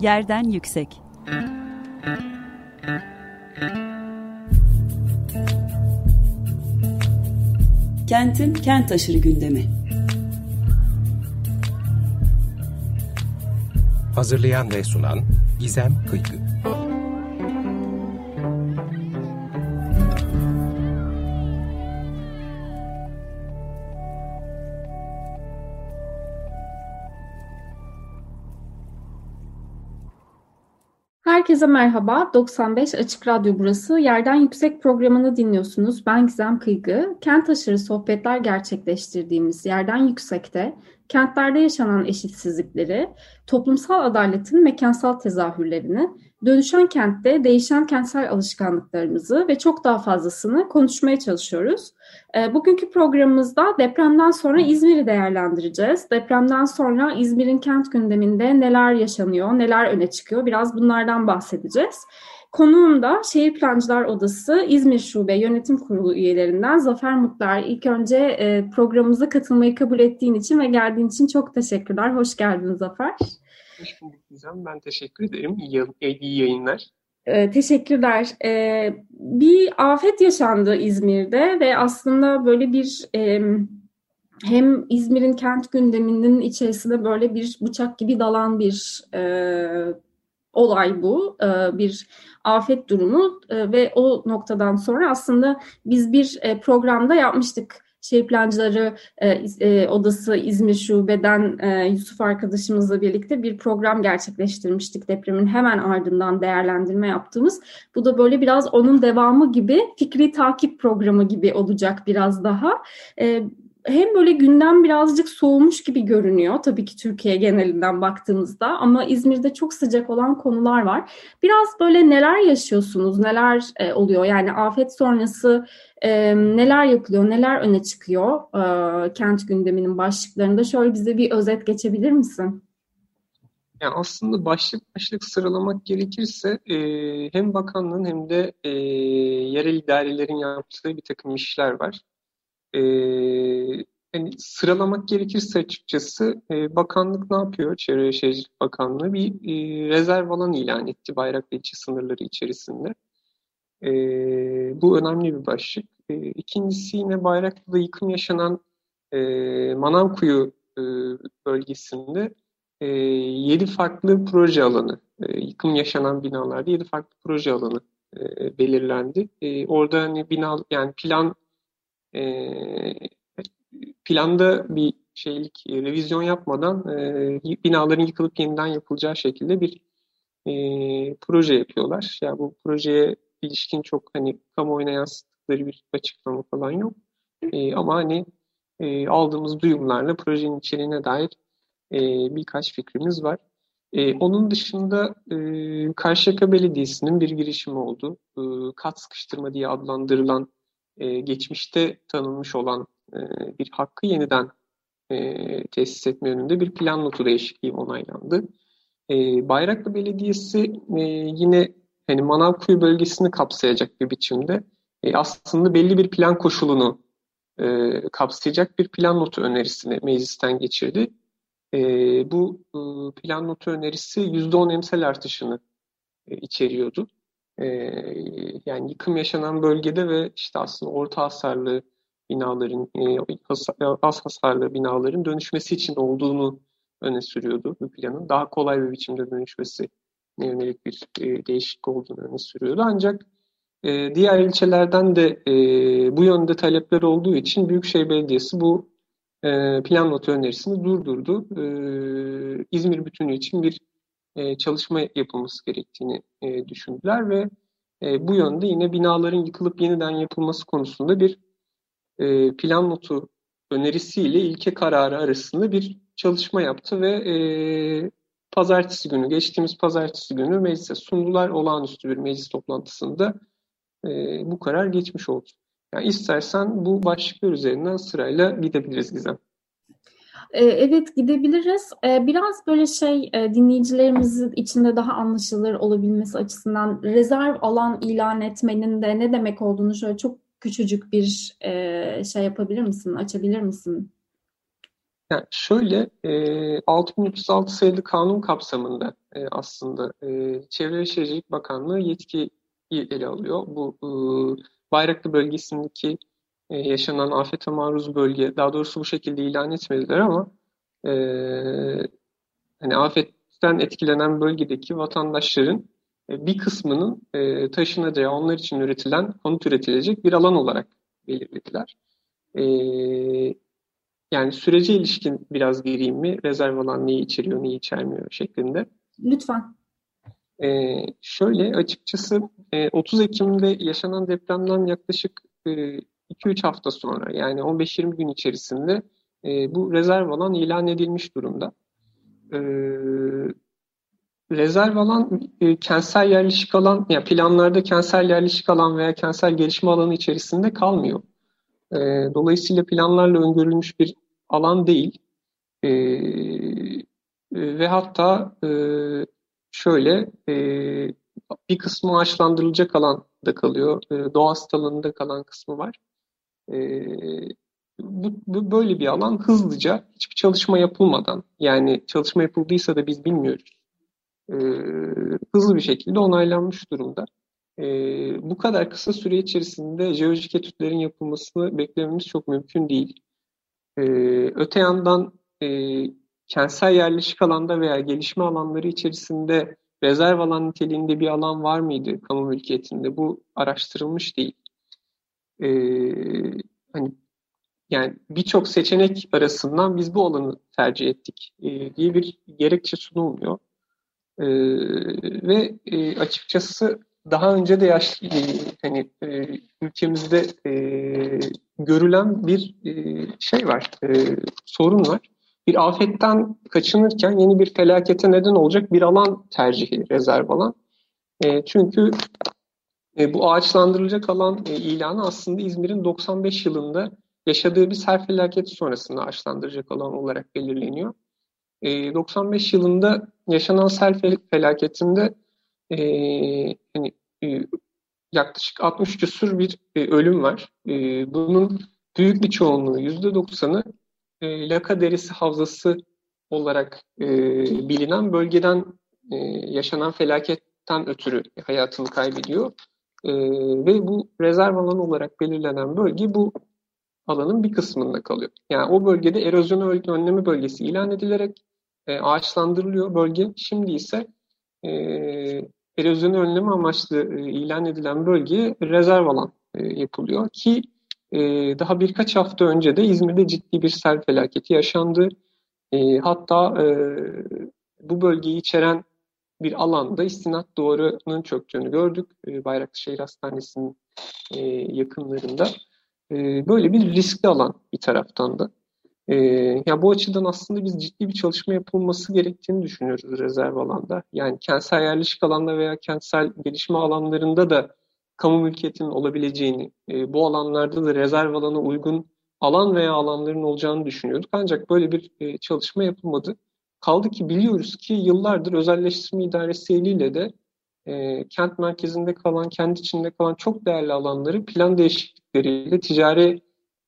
Yerden Yüksek Kentin kent aşırı gündemi. Hazırlayan ve sunan Gizem Kıykı. Herkese merhaba. 95 Açık Radyo burası. Yerden Yüksek programını dinliyorsunuz. Ben Gizem Kıygı. Kent aşırı sohbetler gerçekleştirdiğimiz Yerden Yüksek'te kentlerde yaşanan eşitsizlikleri, toplumsal adaletin mekansal tezahürlerini, dönüşen kentte değişen kentsel alışkanlıklarımızı ve çok daha fazlasını konuşmaya çalışıyoruz. E, bugünkü programımızda depremden sonra İzmir'i değerlendireceğiz. Depremden sonra İzmir'in kent gündeminde neler yaşanıyor, neler öne çıkıyor biraz bunlardan bahsedeceğiz. Konuğum da Şehir Plancılar Odası İzmir Şube Yönetim Kurulu üyelerinden Zafer Mutlar. İlk önce e, programımıza katılmayı kabul ettiğin için ve geldiğin için çok teşekkürler. Hoş geldin Zafer. Hoş bulduk Gizem. Ben teşekkür ederim. İyi, iyi yayınlar. Ee, teşekkürler. Ee, bir afet yaşandı İzmir'de ve aslında böyle bir e, hem İzmir'in kent gündeminin içerisinde böyle bir bıçak gibi dalan bir e, olay bu. E, bir afet durumu e, ve o noktadan sonra aslında biz bir e, programda yapmıştık Şehir Plancıları e, Odası İzmir Şube'den Yusuf arkadaşımızla birlikte bir program gerçekleştirmiştik depremin hemen ardından değerlendirme yaptığımız. Bu da böyle biraz onun devamı gibi fikri takip programı gibi olacak biraz daha. Hem böyle gündem birazcık soğumuş gibi görünüyor tabii ki Türkiye genelinden baktığımızda ama İzmir'de çok sıcak olan konular var. Biraz böyle neler yaşıyorsunuz, neler e, oluyor yani afet sonrası e, neler yapılıyor, neler öne çıkıyor e, kent gündeminin başlıklarında şöyle bize bir özet geçebilir misin? Yani aslında başlık başlık sıralamak gerekirse e, hem bakanlığın hem de e, yerel idarelerin yaptığı bir takım işler var e, yani sıralamak gerekirse açıkçası e, bakanlık ne yapıyor? Çevre Şehircilik Bakanlığı bir e, rezerv alan ilan etti Bayraklı ilçe sınırları içerisinde. E, bu önemli bir başlık. E, ikincisi yine Bayraklı'da yıkım yaşanan e, Manavkuyu e, bölgesinde e, 7 farklı proje alanı, e, yıkım yaşanan binalarda 7 farklı proje alanı e, belirlendi. E, orada hani bina yani plan e, planda bir şeylik e, revizyon yapmadan e, binaların yıkılıp yeniden yapılacağı şekilde bir e, proje yapıyorlar. Ya yani bu projeye ilişkin çok hani kamuoyuna yansıttıkları bir açıklama falan yok. E, ama hani e, aldığımız duyumlarla projenin içeriğine dair e, birkaç fikrimiz var. E, onun dışında e, Karşıyaka Belediyesi'nin bir girişimi oldu. E, kat sıkıştırma diye adlandırılan e, geçmişte tanınmış olan e, bir hakkı yeniden e, tesis etme yönünde bir plan notu değişikliği onaylandı. E, Bayraklı Belediyesi e, yine hani Manavkuyu bölgesini kapsayacak bir biçimde e, aslında belli bir plan koşulunu e, kapsayacak bir plan notu önerisini meclisten geçirdi. E, bu e, plan notu önerisi %10 emsal artışını e, içeriyordu. E, yani yıkım yaşanan bölgede ve işte aslında orta hasarlı binaların, e, az hasarlı binaların dönüşmesi için olduğunu öne sürüyordu bu planın. Daha kolay bir biçimde dönüşmesi yönelik bir e, değişiklik olduğunu öne sürüyordu. Ancak e, diğer ilçelerden de e, bu yönde talepler olduğu için Büyükşehir Belediyesi bu e, plan notu önerisini durdurdu. E, İzmir bütünü için bir e, çalışma yapılması gerektiğini e, düşündüler ve e, bu yönde yine binaların yıkılıp yeniden yapılması konusunda bir e, plan notu önerisiyle ilke kararı arasında bir çalışma yaptı ve e, pazartesi günü, geçtiğimiz pazartesi günü meclise sundular. Olağanüstü bir meclis toplantısında e, bu karar geçmiş oldu. Yani istersen bu başlıklar üzerinden sırayla gidebiliriz Gizem. Ee, evet gidebiliriz. Ee, biraz böyle şey e, dinleyicilerimizin içinde daha anlaşılır olabilmesi açısından rezerv alan ilan etmenin de ne demek olduğunu şöyle çok küçücük bir e, şey yapabilir misin, açabilir misin? Yani şöyle, e, 6336 sayılı kanun kapsamında e, aslında e, Çevre ve Şehircilik Bakanlığı yetki ele alıyor. Bu e, Bayraklı bölgesindeki e, yaşanan afete maruz bölge, daha doğrusu bu şekilde ilan etmediler ama e, hani afetten etkilenen bölgedeki vatandaşların e, bir kısmının e, taşınacağı, onlar için üretilen, konut üretilecek bir alan olarak belirlediler. E, yani sürece ilişkin biraz gireyim mi? Rezerv alan neyi içeriyor, neyi içermiyor şeklinde. Lütfen. Ee, şöyle açıkçası e, 30 Ekim'de yaşanan depremden yaklaşık e, 2-3 hafta sonra yani 15-20 gün içerisinde e, bu rezerv alan ilan edilmiş durumda. E, rezerv alan e, kentsel yerleşik alan, yani planlarda kentsel yerleşik alan veya kentsel gelişme alanı içerisinde kalmıyor. E, dolayısıyla planlarla öngörülmüş bir alan değil. E, ve hatta e, şöyle e, bir kısmı ağaçlandırılacak alan da kalıyor. E, doğa hastalığında kalan kısmı var. E, bu, bu böyle bir alan hızlıca hiçbir çalışma yapılmadan yani çalışma yapıldıysa da biz bilmiyoruz. E, hızlı bir şekilde onaylanmış durumda. E, bu kadar kısa süre içerisinde jeolojik etütlerin yapılmasını beklememiz çok mümkün değil. E, öte yandan e, kentsel yerleşik alanda veya gelişme alanları içerisinde rezerv alan niteliğinde bir alan var mıydı kamu mülkiyetinde? Bu araştırılmış değil. E, hani yani birçok seçenek arasından biz bu alanı tercih ettik e, diye bir gerekçe sunulmuyor. E, ve e, açıkçası daha önce de yaş, e, hani e, ülkemizde e, görülen bir e, şey var, e, sorun var. Bir afetten kaçınırken yeni bir felakete neden olacak bir alan tercihi rezerv alan. E, çünkü e, bu ağaçlandırılacak alan e, ilanı aslında İzmir'in 95 yılında yaşadığı bir sel felaketi sonrasında ağaçlandıracak alan olarak belirleniyor. E, 95 yılında yaşanan sel felaketinde e, hani, e, yaklaşık 60 küsur bir e, ölüm var. E, bunun büyük bir çoğunluğu %90'ı e, Laka Derisi Havzası olarak e, bilinen bölgeden e, yaşanan felaketten ötürü hayatını kaybediyor. E, ve bu rezerv alanı olarak belirlenen bölge bu alanın bir kısmında kalıyor. Yani o bölgede erozyon önleme bölgesi ilan edilerek e, ağaçlandırılıyor bölge. Şimdi ise e, erozyonu önleme amaçlı e, ilan edilen bölgeye rezerv alan e, yapılıyor ki e, daha birkaç hafta önce de İzmir'de ciddi bir sel felaketi yaşandı. E, hatta e, bu bölgeyi içeren bir alanda istinat duvarının çöktüğünü gördük. E, Bayraklışehir Hastanesi'nin e, yakınlarında. E, böyle bir riskli alan bir taraftan da. E, ya bu açıdan aslında biz ciddi bir çalışma yapılması gerektiğini düşünüyoruz rezerv alanda. Yani kentsel yerleşik alanda veya kentsel gelişme alanlarında da kamu mülkiyetinin olabileceğini, bu alanlarda da rezerv alana uygun alan veya alanların olacağını düşünüyorduk. Ancak böyle bir çalışma yapılmadı. Kaldı ki biliyoruz ki yıllardır özelleştirme idaresi eliyle de e, kent merkezinde kalan, kendi içinde kalan çok değerli alanları plan değişiklikleriyle ticari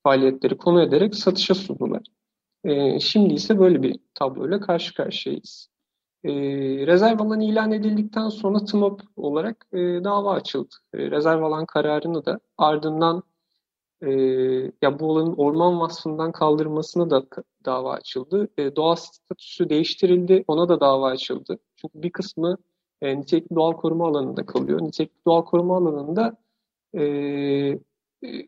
faaliyetleri konu ederek satışa sundular. E, şimdi ise böyle bir tabloyla karşı karşıyayız. E, rezerv alan ilan edildikten sonra TMOP olarak e, dava açıldı. E, rezerv alan kararını da ardından e, ya bu alanın orman vasfından kaldırılmasına da dava açıldı. E, doğa statüsü değiştirildi, ona da dava açıldı. Çünkü bir kısmı e, nitelikli doğal koruma alanında kalıyor. Nitelikli doğal koruma alanında e,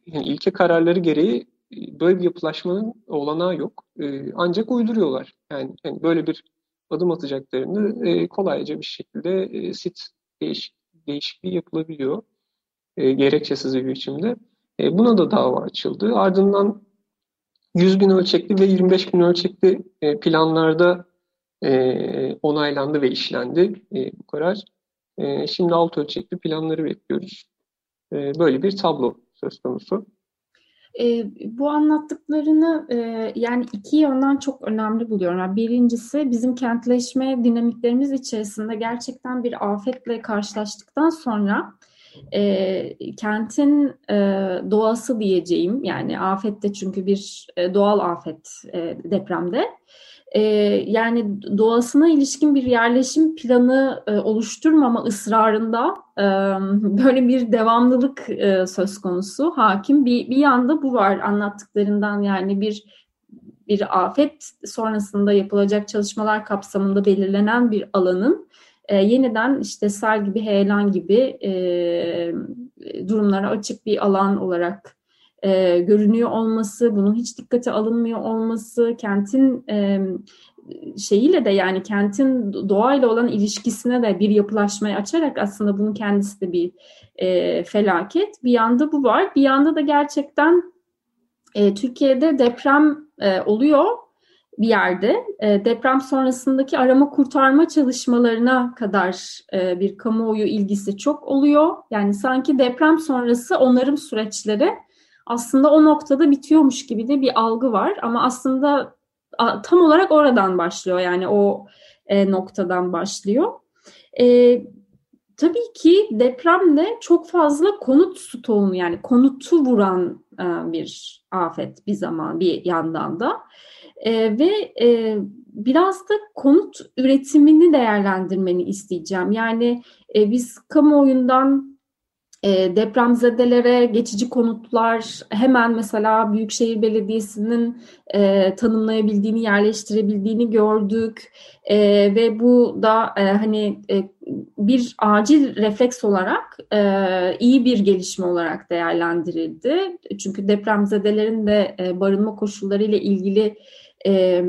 yani ilke kararları gereği böyle bir yapılaşmanın olanağı yok. E, ancak uyduruyorlar. Yani, yani böyle bir adım atacaklarını e, kolayca bir şekilde e, sit değiş, değişikliği yapılabiliyor. E, gerekçesiz bir biçimde. E, buna da dava açıldı. Ardından 100 bin ölçekli ve 25 bin ölçekli e, planlarda e, onaylandı ve işlendi bu karar. Şimdi alt ölçekli planları bekliyoruz. Böyle bir tablo söz konusu. E, bu anlattıklarını e, yani iki yönden çok önemli buluyorum. Yani birincisi bizim kentleşme dinamiklerimiz içerisinde gerçekten bir afetle karşılaştıktan sonra e, kentin e, doğası diyeceğim yani afette çünkü bir e, doğal afet e, depremde. E, yani doğasına ilişkin bir yerleşim planı e, oluşturmama ısrarında e, böyle bir devamlılık e, söz konusu hakim. Bir bir yanda bu var anlattıklarından yani bir bir afet sonrasında yapılacak çalışmalar kapsamında belirlenen bir alanın e, yeniden işte sel gibi, heyelan gibi e, durumlara açık bir alan olarak e, görünüyor olması, bunun hiç dikkate alınmıyor olması, kentin e, şeyiyle de yani kentin doğayla olan ilişkisine de bir yapılaşmayı açarak aslında bunun kendisi de bir e, felaket. Bir yanda bu var. Bir yanda da gerçekten e, Türkiye'de deprem e, oluyor bir yerde. E, deprem sonrasındaki arama kurtarma çalışmalarına kadar e, bir kamuoyu ilgisi çok oluyor. Yani sanki deprem sonrası onarım süreçleri aslında o noktada bitiyormuş gibi de bir algı var. Ama aslında a, tam olarak oradan başlıyor yani o e, noktadan başlıyor. E, tabii ki depremde çok fazla konut stoğunu yani konutu vuran e, bir afet bir zaman bir yandan da. E, ve e, biraz da konut üretimini değerlendirmeni isteyeceğim. Yani e, biz kamuoyundan e, depremzedelere geçici konutlar hemen mesela Büyükşehir Belediyesi'nin e, tanımlayabildiğini, yerleştirebildiğini gördük e, ve bu da e, hani e, bir acil refleks olarak e, iyi bir gelişme olarak değerlendirildi. Çünkü depremzedelerin de e, barınma koşulları ile ilgili e,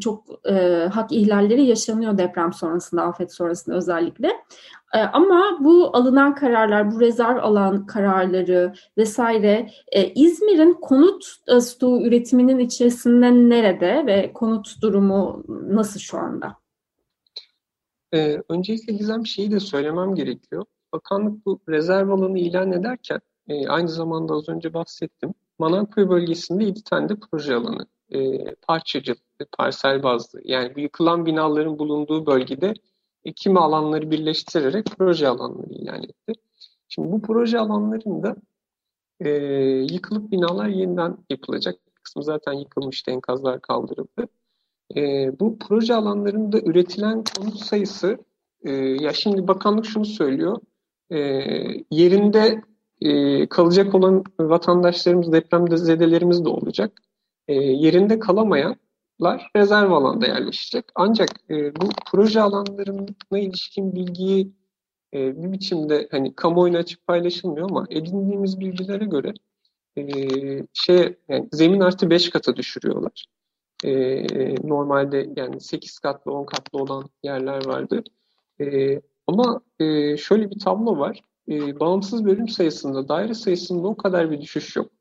çok e, hak ihlalleri yaşanıyor deprem sonrasında, afet sonrasında özellikle. E, ama bu alınan kararlar, bu rezerv alan kararları vesaire e, İzmir'in konut e, stoğu üretiminin içerisinde nerede ve konut durumu nasıl şu anda? Ee, öncelikle Gizem şeyi de söylemem gerekiyor. Bakanlık bu rezerv alanı ilan ederken e, aynı zamanda az önce bahsettim. Manavköy bölgesinde 7 tane de proje alanı e, parçacıl, parsel bazlı. Yani yıkılan binaların bulunduğu bölgede e, alanları birleştirerek proje alanları ilan etti. Şimdi bu proje alanlarında e, yıkılıp binalar yeniden yapılacak. Bir kısmı zaten yıkılmıştı, enkazlar kaldırıldı. E, bu proje alanlarında üretilen konut sayısı, e, ya şimdi bakanlık şunu söylüyor, e, yerinde e, kalacak olan vatandaşlarımız, depremde zedelerimiz de olacak e, yerinde kalamayanlar rezerv alanda yerleşecek. Ancak e, bu proje alanlarına ilişkin bilgiyi e, bir biçimde hani kamuoyuna açık paylaşılmıyor ama edindiğimiz bilgilere göre e, şey yani zemin artı 5 kata düşürüyorlar. E, normalde yani 8 katlı 10 katlı olan yerler vardı. E, ama e, şöyle bir tablo var. E, bağımsız bölüm sayısında, daire sayısında o kadar bir düşüş yok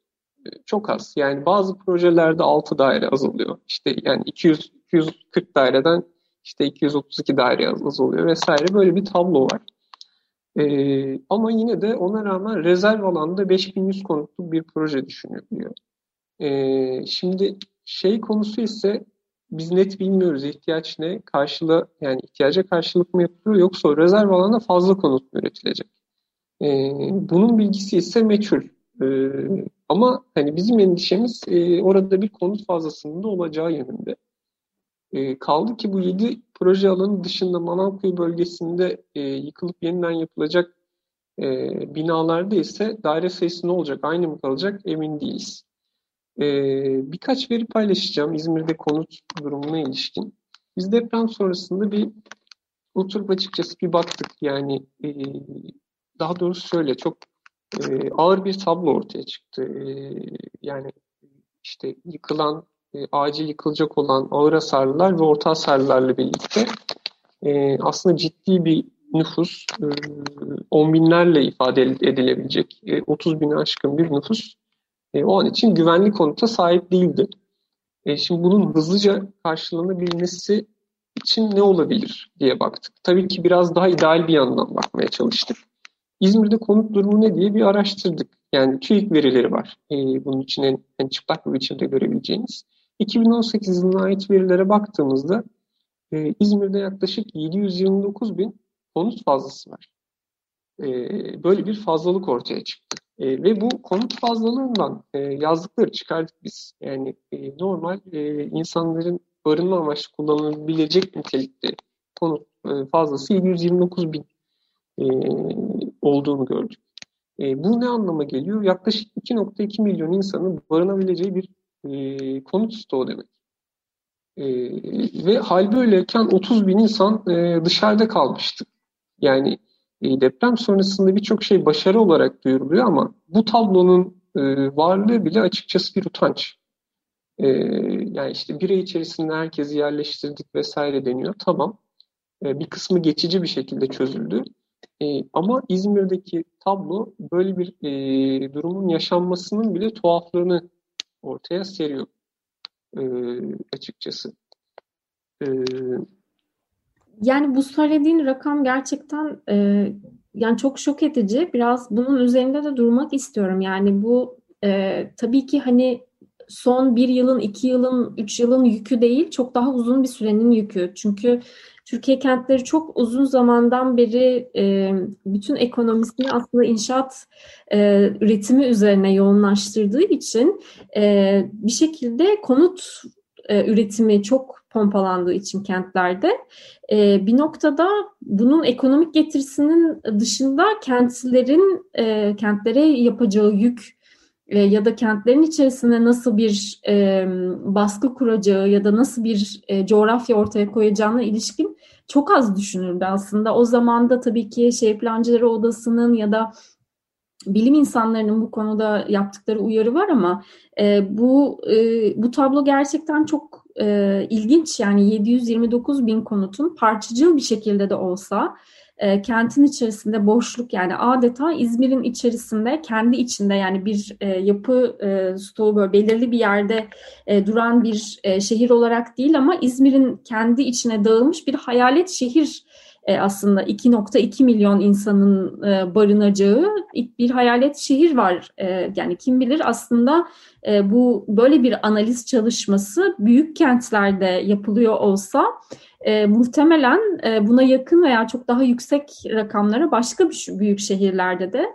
çok az. Yani bazı projelerde 6 daire azalıyor. İşte yani 200 240 daireden işte 232 daire azalıyor vesaire böyle bir tablo var. Ee, ama yine de ona rağmen rezerv alanda 5100 konutlu bir proje düşünülüyor. Ee, şimdi şey konusu ise biz net bilmiyoruz ihtiyaç ne, karşılığı yani ihtiyaca karşılık mı yapılıyor yoksa rezerv alanda fazla konut mu üretilecek? Ee, bunun bilgisi ise meçhul. Ee, ama hani bizim endişemiz e, orada bir konut fazlasının da olacağı yönünde. E, kaldı ki bu 7 proje alanı dışında Manavköy bölgesinde e, yıkılıp yeniden yapılacak e, binalarda ise daire sayısı ne olacak, aynı mı kalacak emin değiliz. E, birkaç veri paylaşacağım İzmir'de konut durumuna ilişkin. Biz deprem sonrasında bir oturup açıkçası bir baktık. Yani e, daha doğrusu şöyle çok e, ağır bir tablo ortaya çıktı. E, yani işte yıkılan, e, acil yıkılacak olan ağır hasarlılar ve orta hasarlılarla birlikte e, aslında ciddi bir nüfus, e, on binlerle ifade edilebilecek e, 30 bin aşkın bir nüfus e, o an için güvenli konuta sahip değildi. E, şimdi bunun hızlıca karşılanabilmesi için ne olabilir diye baktık. Tabii ki biraz daha ideal bir yandan bakmaya çalıştık. İzmir'de konut durumu ne diye bir araştırdık. Yani TÜİK verileri var. E, bunun için en, en çıplak bir biçimde görebileceğiniz. 2018 yılına ait verilere baktığımızda e, İzmir'de yaklaşık 729 bin konut fazlası var. E, böyle bir fazlalık ortaya çıktı. E, ve bu konut fazlalığından e, yazdıkları çıkardık biz. Yani e, normal e, insanların barınma amaçlı kullanılabilecek nitelikte konut e, fazlası 729 bin e, olduğunu gördük. E, bu ne anlama geliyor? Yaklaşık 2.2 milyon insanın barınabileceği bir e, konut stoğu demek. E, ve hal böyleyken 30 bin insan e, dışarıda kalmıştı. Yani e, deprem sonrasında birçok şey başarı olarak duyuruluyor ama bu tablonun e, varlığı bile açıkçası bir utanç. E, yani işte bir ay içerisinde herkesi yerleştirdik vesaire deniyor. Tamam. E, bir kısmı geçici bir şekilde çözüldü. E, ama İzmir'deki tablo böyle bir e, durumun yaşanmasının bile tuhaflığını ortaya seriyor e, açıkçası. E, yani bu söylediğin rakam gerçekten e, yani çok şok edici. Biraz bunun üzerinde de durmak istiyorum. Yani bu e, tabii ki hani son bir yılın, iki yılın, üç yılın yükü değil, çok daha uzun bir sürenin yükü. Çünkü Türkiye kentleri çok uzun zamandan beri e, bütün ekonomisini aslında inşaat e, üretimi üzerine yoğunlaştırdığı için e, bir şekilde konut e, üretimi çok pompalandığı için kentlerde e, bir noktada bunun ekonomik getirisinin dışında kentlerin e, kentlere yapacağı yük e, ya da kentlerin içerisinde nasıl bir e, baskı kuracağı ya da nasıl bir e, coğrafya ortaya koyacağına ilişkin çok az düşünüldü aslında. O zaman da tabii ki şehir plancıları odasının ya da bilim insanlarının bu konuda yaptıkları uyarı var ama e, bu e, bu tablo gerçekten çok e, ilginç. Yani 729 bin konutun parçacıl bir şekilde de olsa e, kentin içerisinde boşluk yani adeta İzmir'in içerisinde kendi içinde yani bir e, yapı e, stoğu böyle belirli bir yerde e, duran bir e, şehir olarak değil ama İzmir'in kendi içine dağılmış bir hayalet şehir e, aslında 2.2 milyon insanın e, barınacağı bir hayalet şehir var. E, yani kim bilir aslında e, bu böyle bir analiz çalışması büyük kentlerde yapılıyor olsa e, muhtemelen e, buna yakın veya çok daha yüksek rakamlara başka bir büyük şehirlerde de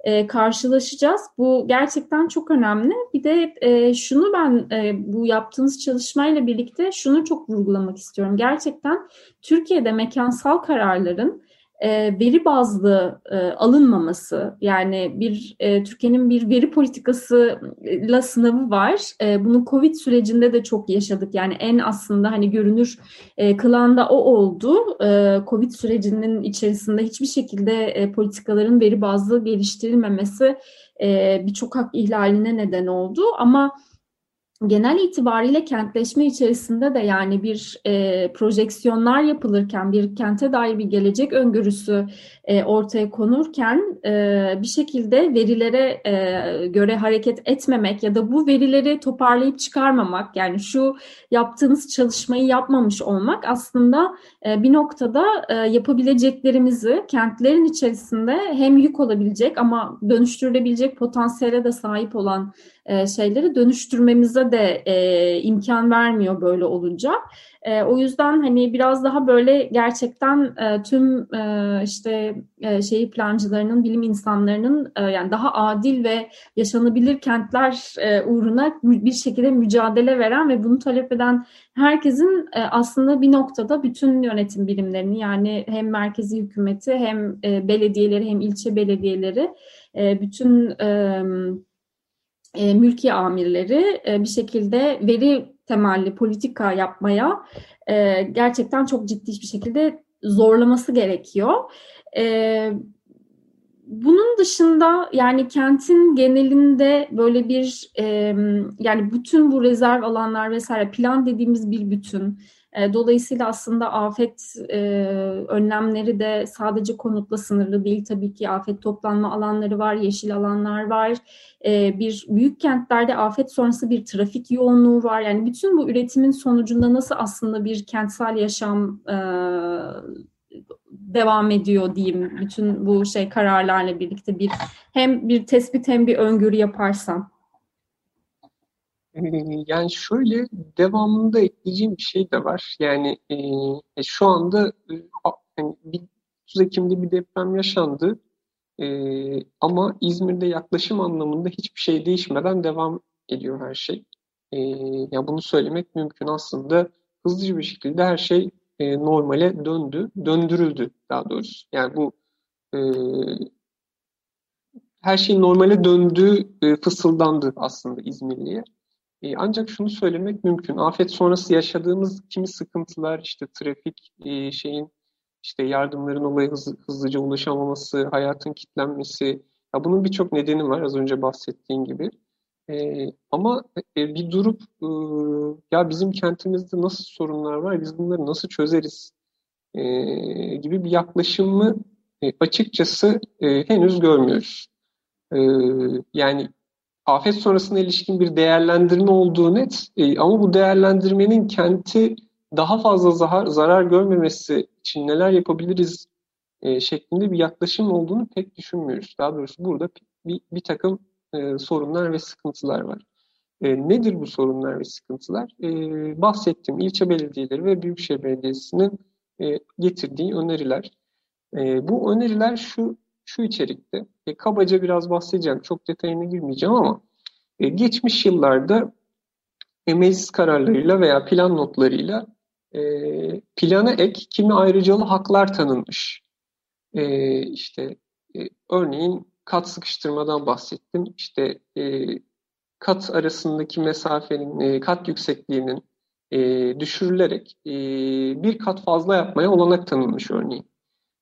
e, karşılaşacağız. Bu gerçekten çok önemli. Bir de e, şunu ben e, bu yaptığınız çalışmayla birlikte şunu çok vurgulamak istiyorum. Gerçekten Türkiye'de mekansal kararların e, veri bazlı e, alınmaması yani bir e, Türkiye'nin bir veri politikasıyla sınavı var. Bunu Covid sürecinde de çok yaşadık. Yani en aslında hani görünür e, kılan da o oldu. Covid sürecinin içerisinde hiçbir şekilde politikaların veri bazlı geliştirilmemesi birçok hak ihlaline neden oldu. Ama genel itibariyle kentleşme içerisinde de yani bir e, projeksiyonlar yapılırken bir kente dair bir gelecek öngörüsü e, ortaya konurken e, bir şekilde verilere e, göre hareket etmemek ya da bu verileri toparlayıp çıkarmamak yani şu yaptığınız çalışmayı yapmamış olmak aslında e, bir noktada e, yapabileceklerimizi kentlerin içerisinde hem yük olabilecek ama dönüştürülebilecek potansiyele de sahip olan e, şeyleri dönüştürmemize de e, imkan vermiyor böyle olunca. E, o yüzden hani biraz daha böyle gerçekten e, tüm e, işte e, şehir plancılarının, bilim insanlarının e, yani daha adil ve yaşanabilir kentler e, uğruna bir şekilde mücadele veren ve bunu talep eden herkesin e, aslında bir noktada bütün yönetim birimlerini yani hem merkezi hükümeti hem e, belediyeleri hem ilçe belediyeleri e, bütün e, e, mülki amirleri e, bir şekilde veri temelli politika yapmaya e, gerçekten çok ciddi bir şekilde zorlaması gerekiyor. E, bunun dışında yani kentin genelinde böyle bir e, yani bütün bu rezerv alanlar vesaire plan dediğimiz bir bütün dolayısıyla aslında afet e, önlemleri de sadece konutla sınırlı değil. Tabii ki afet toplanma alanları var, yeşil alanlar var. E, bir büyük kentlerde afet sonrası bir trafik yoğunluğu var. Yani bütün bu üretimin sonucunda nasıl aslında bir kentsel yaşam e, devam ediyor diyeyim. Bütün bu şey kararlarla birlikte bir hem bir tespit hem bir öngörü yaparsam. Yani şöyle devamında ekleyeceğim bir şey de var. Yani e, şu anda e, yani bir 30 Ekim'de bir deprem yaşandı. E, ama İzmir'de yaklaşım anlamında hiçbir şey değişmeden devam ediyor her şey. E, ya bunu söylemek mümkün aslında hızlıca bir şekilde her şey e, normale döndü, döndürüldü daha doğrusu. Yani bu e, her şey normale döndüğü e, fısıldandı aslında İzmirli'ye. E, ancak şunu söylemek mümkün. Afet sonrası yaşadığımız kimi sıkıntılar, işte trafik e, şeyin, işte yardımların olaya hızlı, hızlıca ulaşamaması, hayatın kitlenmesi, ya bunun birçok nedeni var az önce bahsettiğim gibi. E, ama e, bir durup e, ya bizim kentimizde nasıl sorunlar var, biz bunları nasıl çözeriz e, gibi bir yaklaşımı açıkçası henüz görmüyoruz. Yani afet sonrasına ilişkin bir değerlendirme olduğu net e, ama bu değerlendirmenin kenti daha fazla zarar, zarar görmemesi için neler yapabiliriz e, şeklinde bir yaklaşım olduğunu pek düşünmüyoruz. Daha doğrusu burada bir, bir takım e, sorunlar ve sıkıntılar var. E, nedir bu sorunlar ve sıkıntılar? E, bahsettiğim ilçe belediyeleri ve Büyükşehir Belediyesi'nin e, getirdiği öneriler. E, bu öneriler şu şu içerikte. E, kabaca biraz bahsedeceğim. Çok detayına girmeyeceğim ama e, geçmiş yıllarda e, meclis kararlarıyla veya plan notlarıyla e, plana ek kimi ayrıcalı haklar tanınmış. E, işte e, örneğin kat sıkıştırmadan bahsettim. İşte e, kat arasındaki mesafenin, e, kat yüksekliğinin e, düşürülerek e, bir kat fazla yapmaya olanak tanınmış örneğin.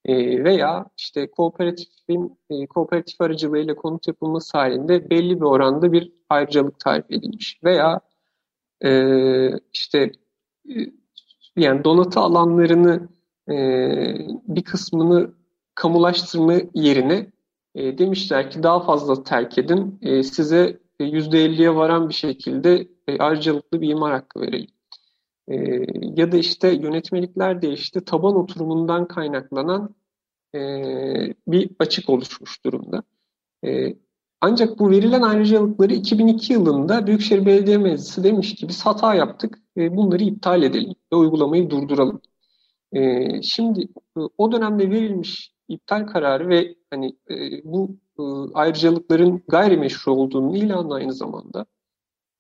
E, veya işte kooperatifin e, kooperatif aracılığıyla konut yapılması halinde belli bir oranda bir ayrıcalık tarif edilmiş. Veya e, işte e, yani donatı alanlarını bir kısmını kamulaştırma yerine demişler ki daha fazla terk edin. Size %50'ye varan bir şekilde ayrıcalıklı bir imar hakkı verelim. E, ya da işte yönetmelikler değişti. Taban oturumundan kaynaklanan e, bir açık oluşmuş durumda. E, ancak bu verilen ayrıcalıkları 2002 yılında Büyükşehir Belediye Meclisi demiş ki biz hata yaptık, e, bunları iptal edelim ve uygulamayı durduralım. E, şimdi e, o dönemde verilmiş iptal kararı ve hani e, bu e, ayrıcalıkların gayrimeşru olduğunun ilanı aynı zamanda.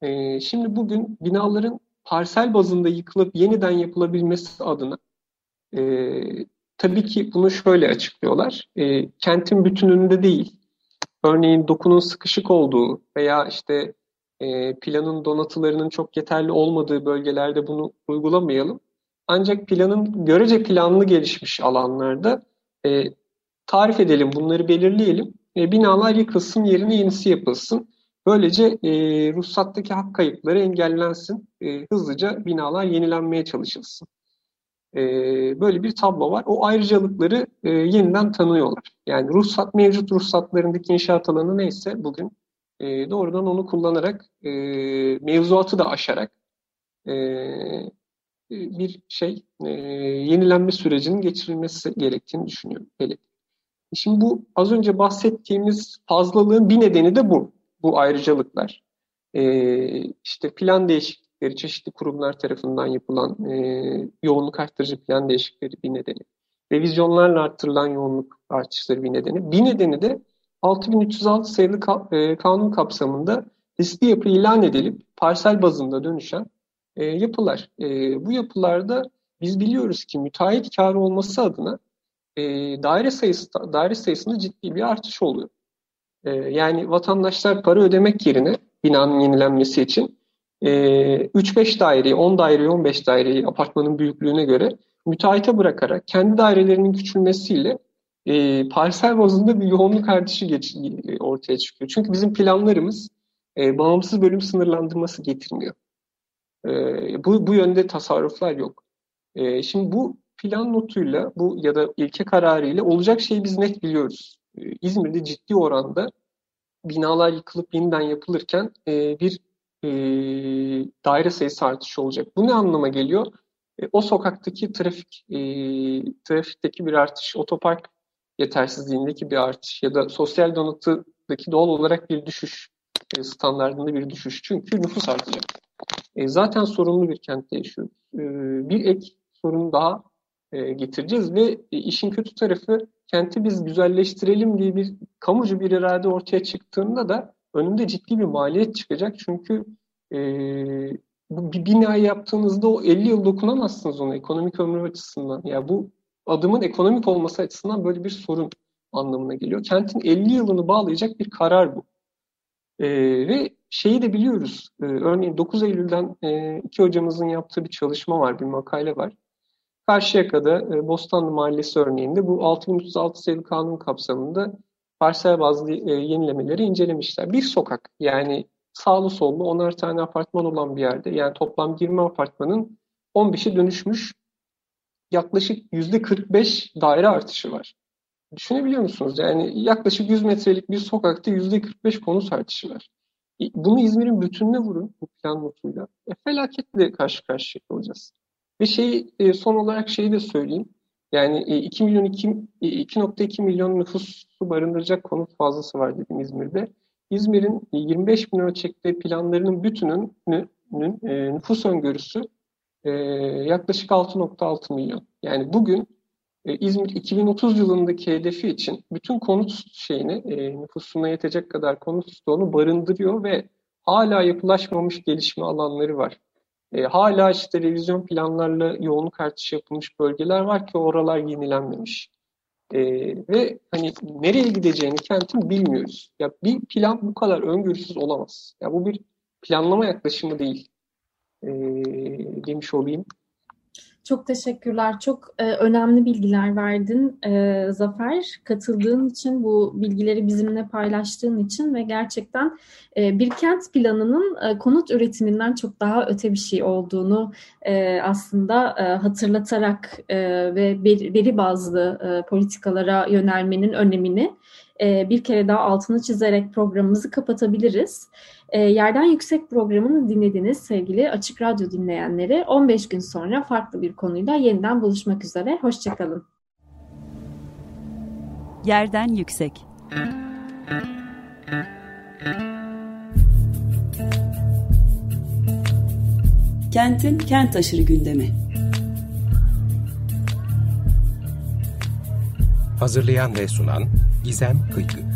E, şimdi bugün binaların parsel bazında yıkılıp yeniden yapılabilmesi adına e, tabii ki bunu şöyle açıklıyorlar. E, kentin bütününde değil, örneğin dokunun sıkışık olduğu veya işte e, planın donatılarının çok yeterli olmadığı bölgelerde bunu uygulamayalım. Ancak planın görece planlı gelişmiş alanlarda e, tarif edelim, bunları belirleyelim. E, binalar yıkılsın, yerine yenisi yapılsın. Böylece e, ruhsattaki hak kayıpları engellensin. E, hızlıca binalar yenilenmeye çalışılsın. E, böyle bir tablo var. O ayrıcalıkları e, yeniden tanıyorlar. Yani ruhsat mevcut ruhsatlarındaki inşaat alanı neyse bugün e, doğrudan onu kullanarak e, mevzuatı da aşarak e, bir şey e, yenilenme sürecinin geçirilmesi gerektiğini düşünüyorum. Hele. Şimdi bu az önce bahsettiğimiz fazlalığın bir nedeni de bu. Bu ayrıcalıklar. Ee, işte plan değişiklikleri çeşitli kurumlar tarafından yapılan e, yoğunluk arttırıcı plan değişiklikleri bir nedeni. Revizyonlarla arttırılan yoğunluk artışları bir nedeni. Bir nedeni de 6306 sayılı e, kanun kapsamında riskli yapı ilan edilip parsel bazında dönüşen e, yapılar. E, bu yapılarda biz biliyoruz ki müteahhit karı olması adına e, daire sayısı daire sayısında ciddi bir artış oluyor. E, yani vatandaşlar para ödemek yerine binanın yenilenmesi için e, 3-5 daireyi, 10 daireyi, 15 daireyi apartmanın büyüklüğüne göre müteahhite bırakarak kendi dairelerinin küçülmesiyle e, parsel bazında bir yoğunluk artışı geç, ortaya çıkıyor. Çünkü bizim planlarımız e, bağımsız bölüm sınırlandırması getirmiyor. E, bu, bu yönde tasarruflar yok. E, şimdi bu plan notuyla bu ya da ilke kararıyla olacak şeyi biz net biliyoruz. Ee, İzmir'de ciddi oranda binalar yıkılıp yeniden yapılırken e, bir e, daire sayısı artışı olacak. Bu ne anlama geliyor? E, o sokaktaki trafik e, trafikteki bir artış, otopark yetersizliğindeki bir artış ya da sosyal donatıdaki doğal olarak bir düşüş, e, standartında bir düşüş. Çünkü nüfus artacak. E, zaten sorunlu bir kentte yaşıyoruz. E, bir ek sorun daha e, getireceğiz ve e, işin kötü tarafı kenti biz güzelleştirelim diye bir kamucu bir irade ortaya çıktığında da önünde ciddi bir maliyet çıkacak. Çünkü e, bu bir binayı yaptığınızda o 50 yıl dokunamazsınız ona ekonomik ömrü açısından. Ya yani bu adımın ekonomik olması açısından böyle bir sorun anlamına geliyor. Kentin 50 yılını bağlayacak bir karar bu. E, ve şeyi de biliyoruz. E, örneğin 9 Eylül'den e, iki hocamızın yaptığı bir çalışma var, bir makale var. Karşıyaka'da e, Bostanlı Mahallesi örneğinde bu 6336 sayılı kanun kapsamında parsel bazlı e, yenilemeleri incelemişler. Bir sokak yani sağlı sollu onar tane apartman olan bir yerde yani toplam 20 apartmanın 15'i dönüşmüş yaklaşık %45 daire artışı var. Düşünebiliyor musunuz? Yani yaklaşık 100 metrelik bir sokakta %45 konut artışı var. Bunu İzmir'in bütününe vurun bu plan notuyla. E, felaketle karşı karşıya olacağız. Ve şey e, son olarak şeyi de söyleyeyim. Yani 2 e, milyon 2.2 milyon nüfusu barındıracak konut fazlası var dedim İzmir'de. İzmir'in 25 bin ölçekte planlarının bütünün nüfus öngörüsü yaklaşık 6.6 milyon. Yani bugün İzmir 2030 yılındaki hedefi için bütün konut şeyini nüfusuna yetecek kadar konut stoğunu barındırıyor ve hala yapılaşmamış gelişme alanları var. E, hala işte revizyon planlarla yoğunluk artışı yapılmış bölgeler var ki oralar yenilenmemiş. E, ve hani nereye gideceğini kentin bilmiyoruz. Ya bir plan bu kadar öngörüsüz olamaz. Ya bu bir planlama yaklaşımı değil. E, demiş olayım. Çok teşekkürler. Çok e, önemli bilgiler verdin e, Zafer. Katıldığın için, bu bilgileri bizimle paylaştığın için ve gerçekten e, bir kent planının e, konut üretiminden çok daha öte bir şey olduğunu e, aslında e, hatırlatarak e, ve veri, bazlı e, politikalara yönelmenin önemini e, bir kere daha altını çizerek programımızı kapatabiliriz. E, Yerden Yüksek programını dinlediniz sevgili Açık Radyo dinleyenleri. 15 gün sonra farklı bir konuyla yeniden buluşmak üzere. Hoşçakalın. Yerden Yüksek Kentin kent aşırı gündemi. Hazırlayan ve sunan Gizem Kıykı.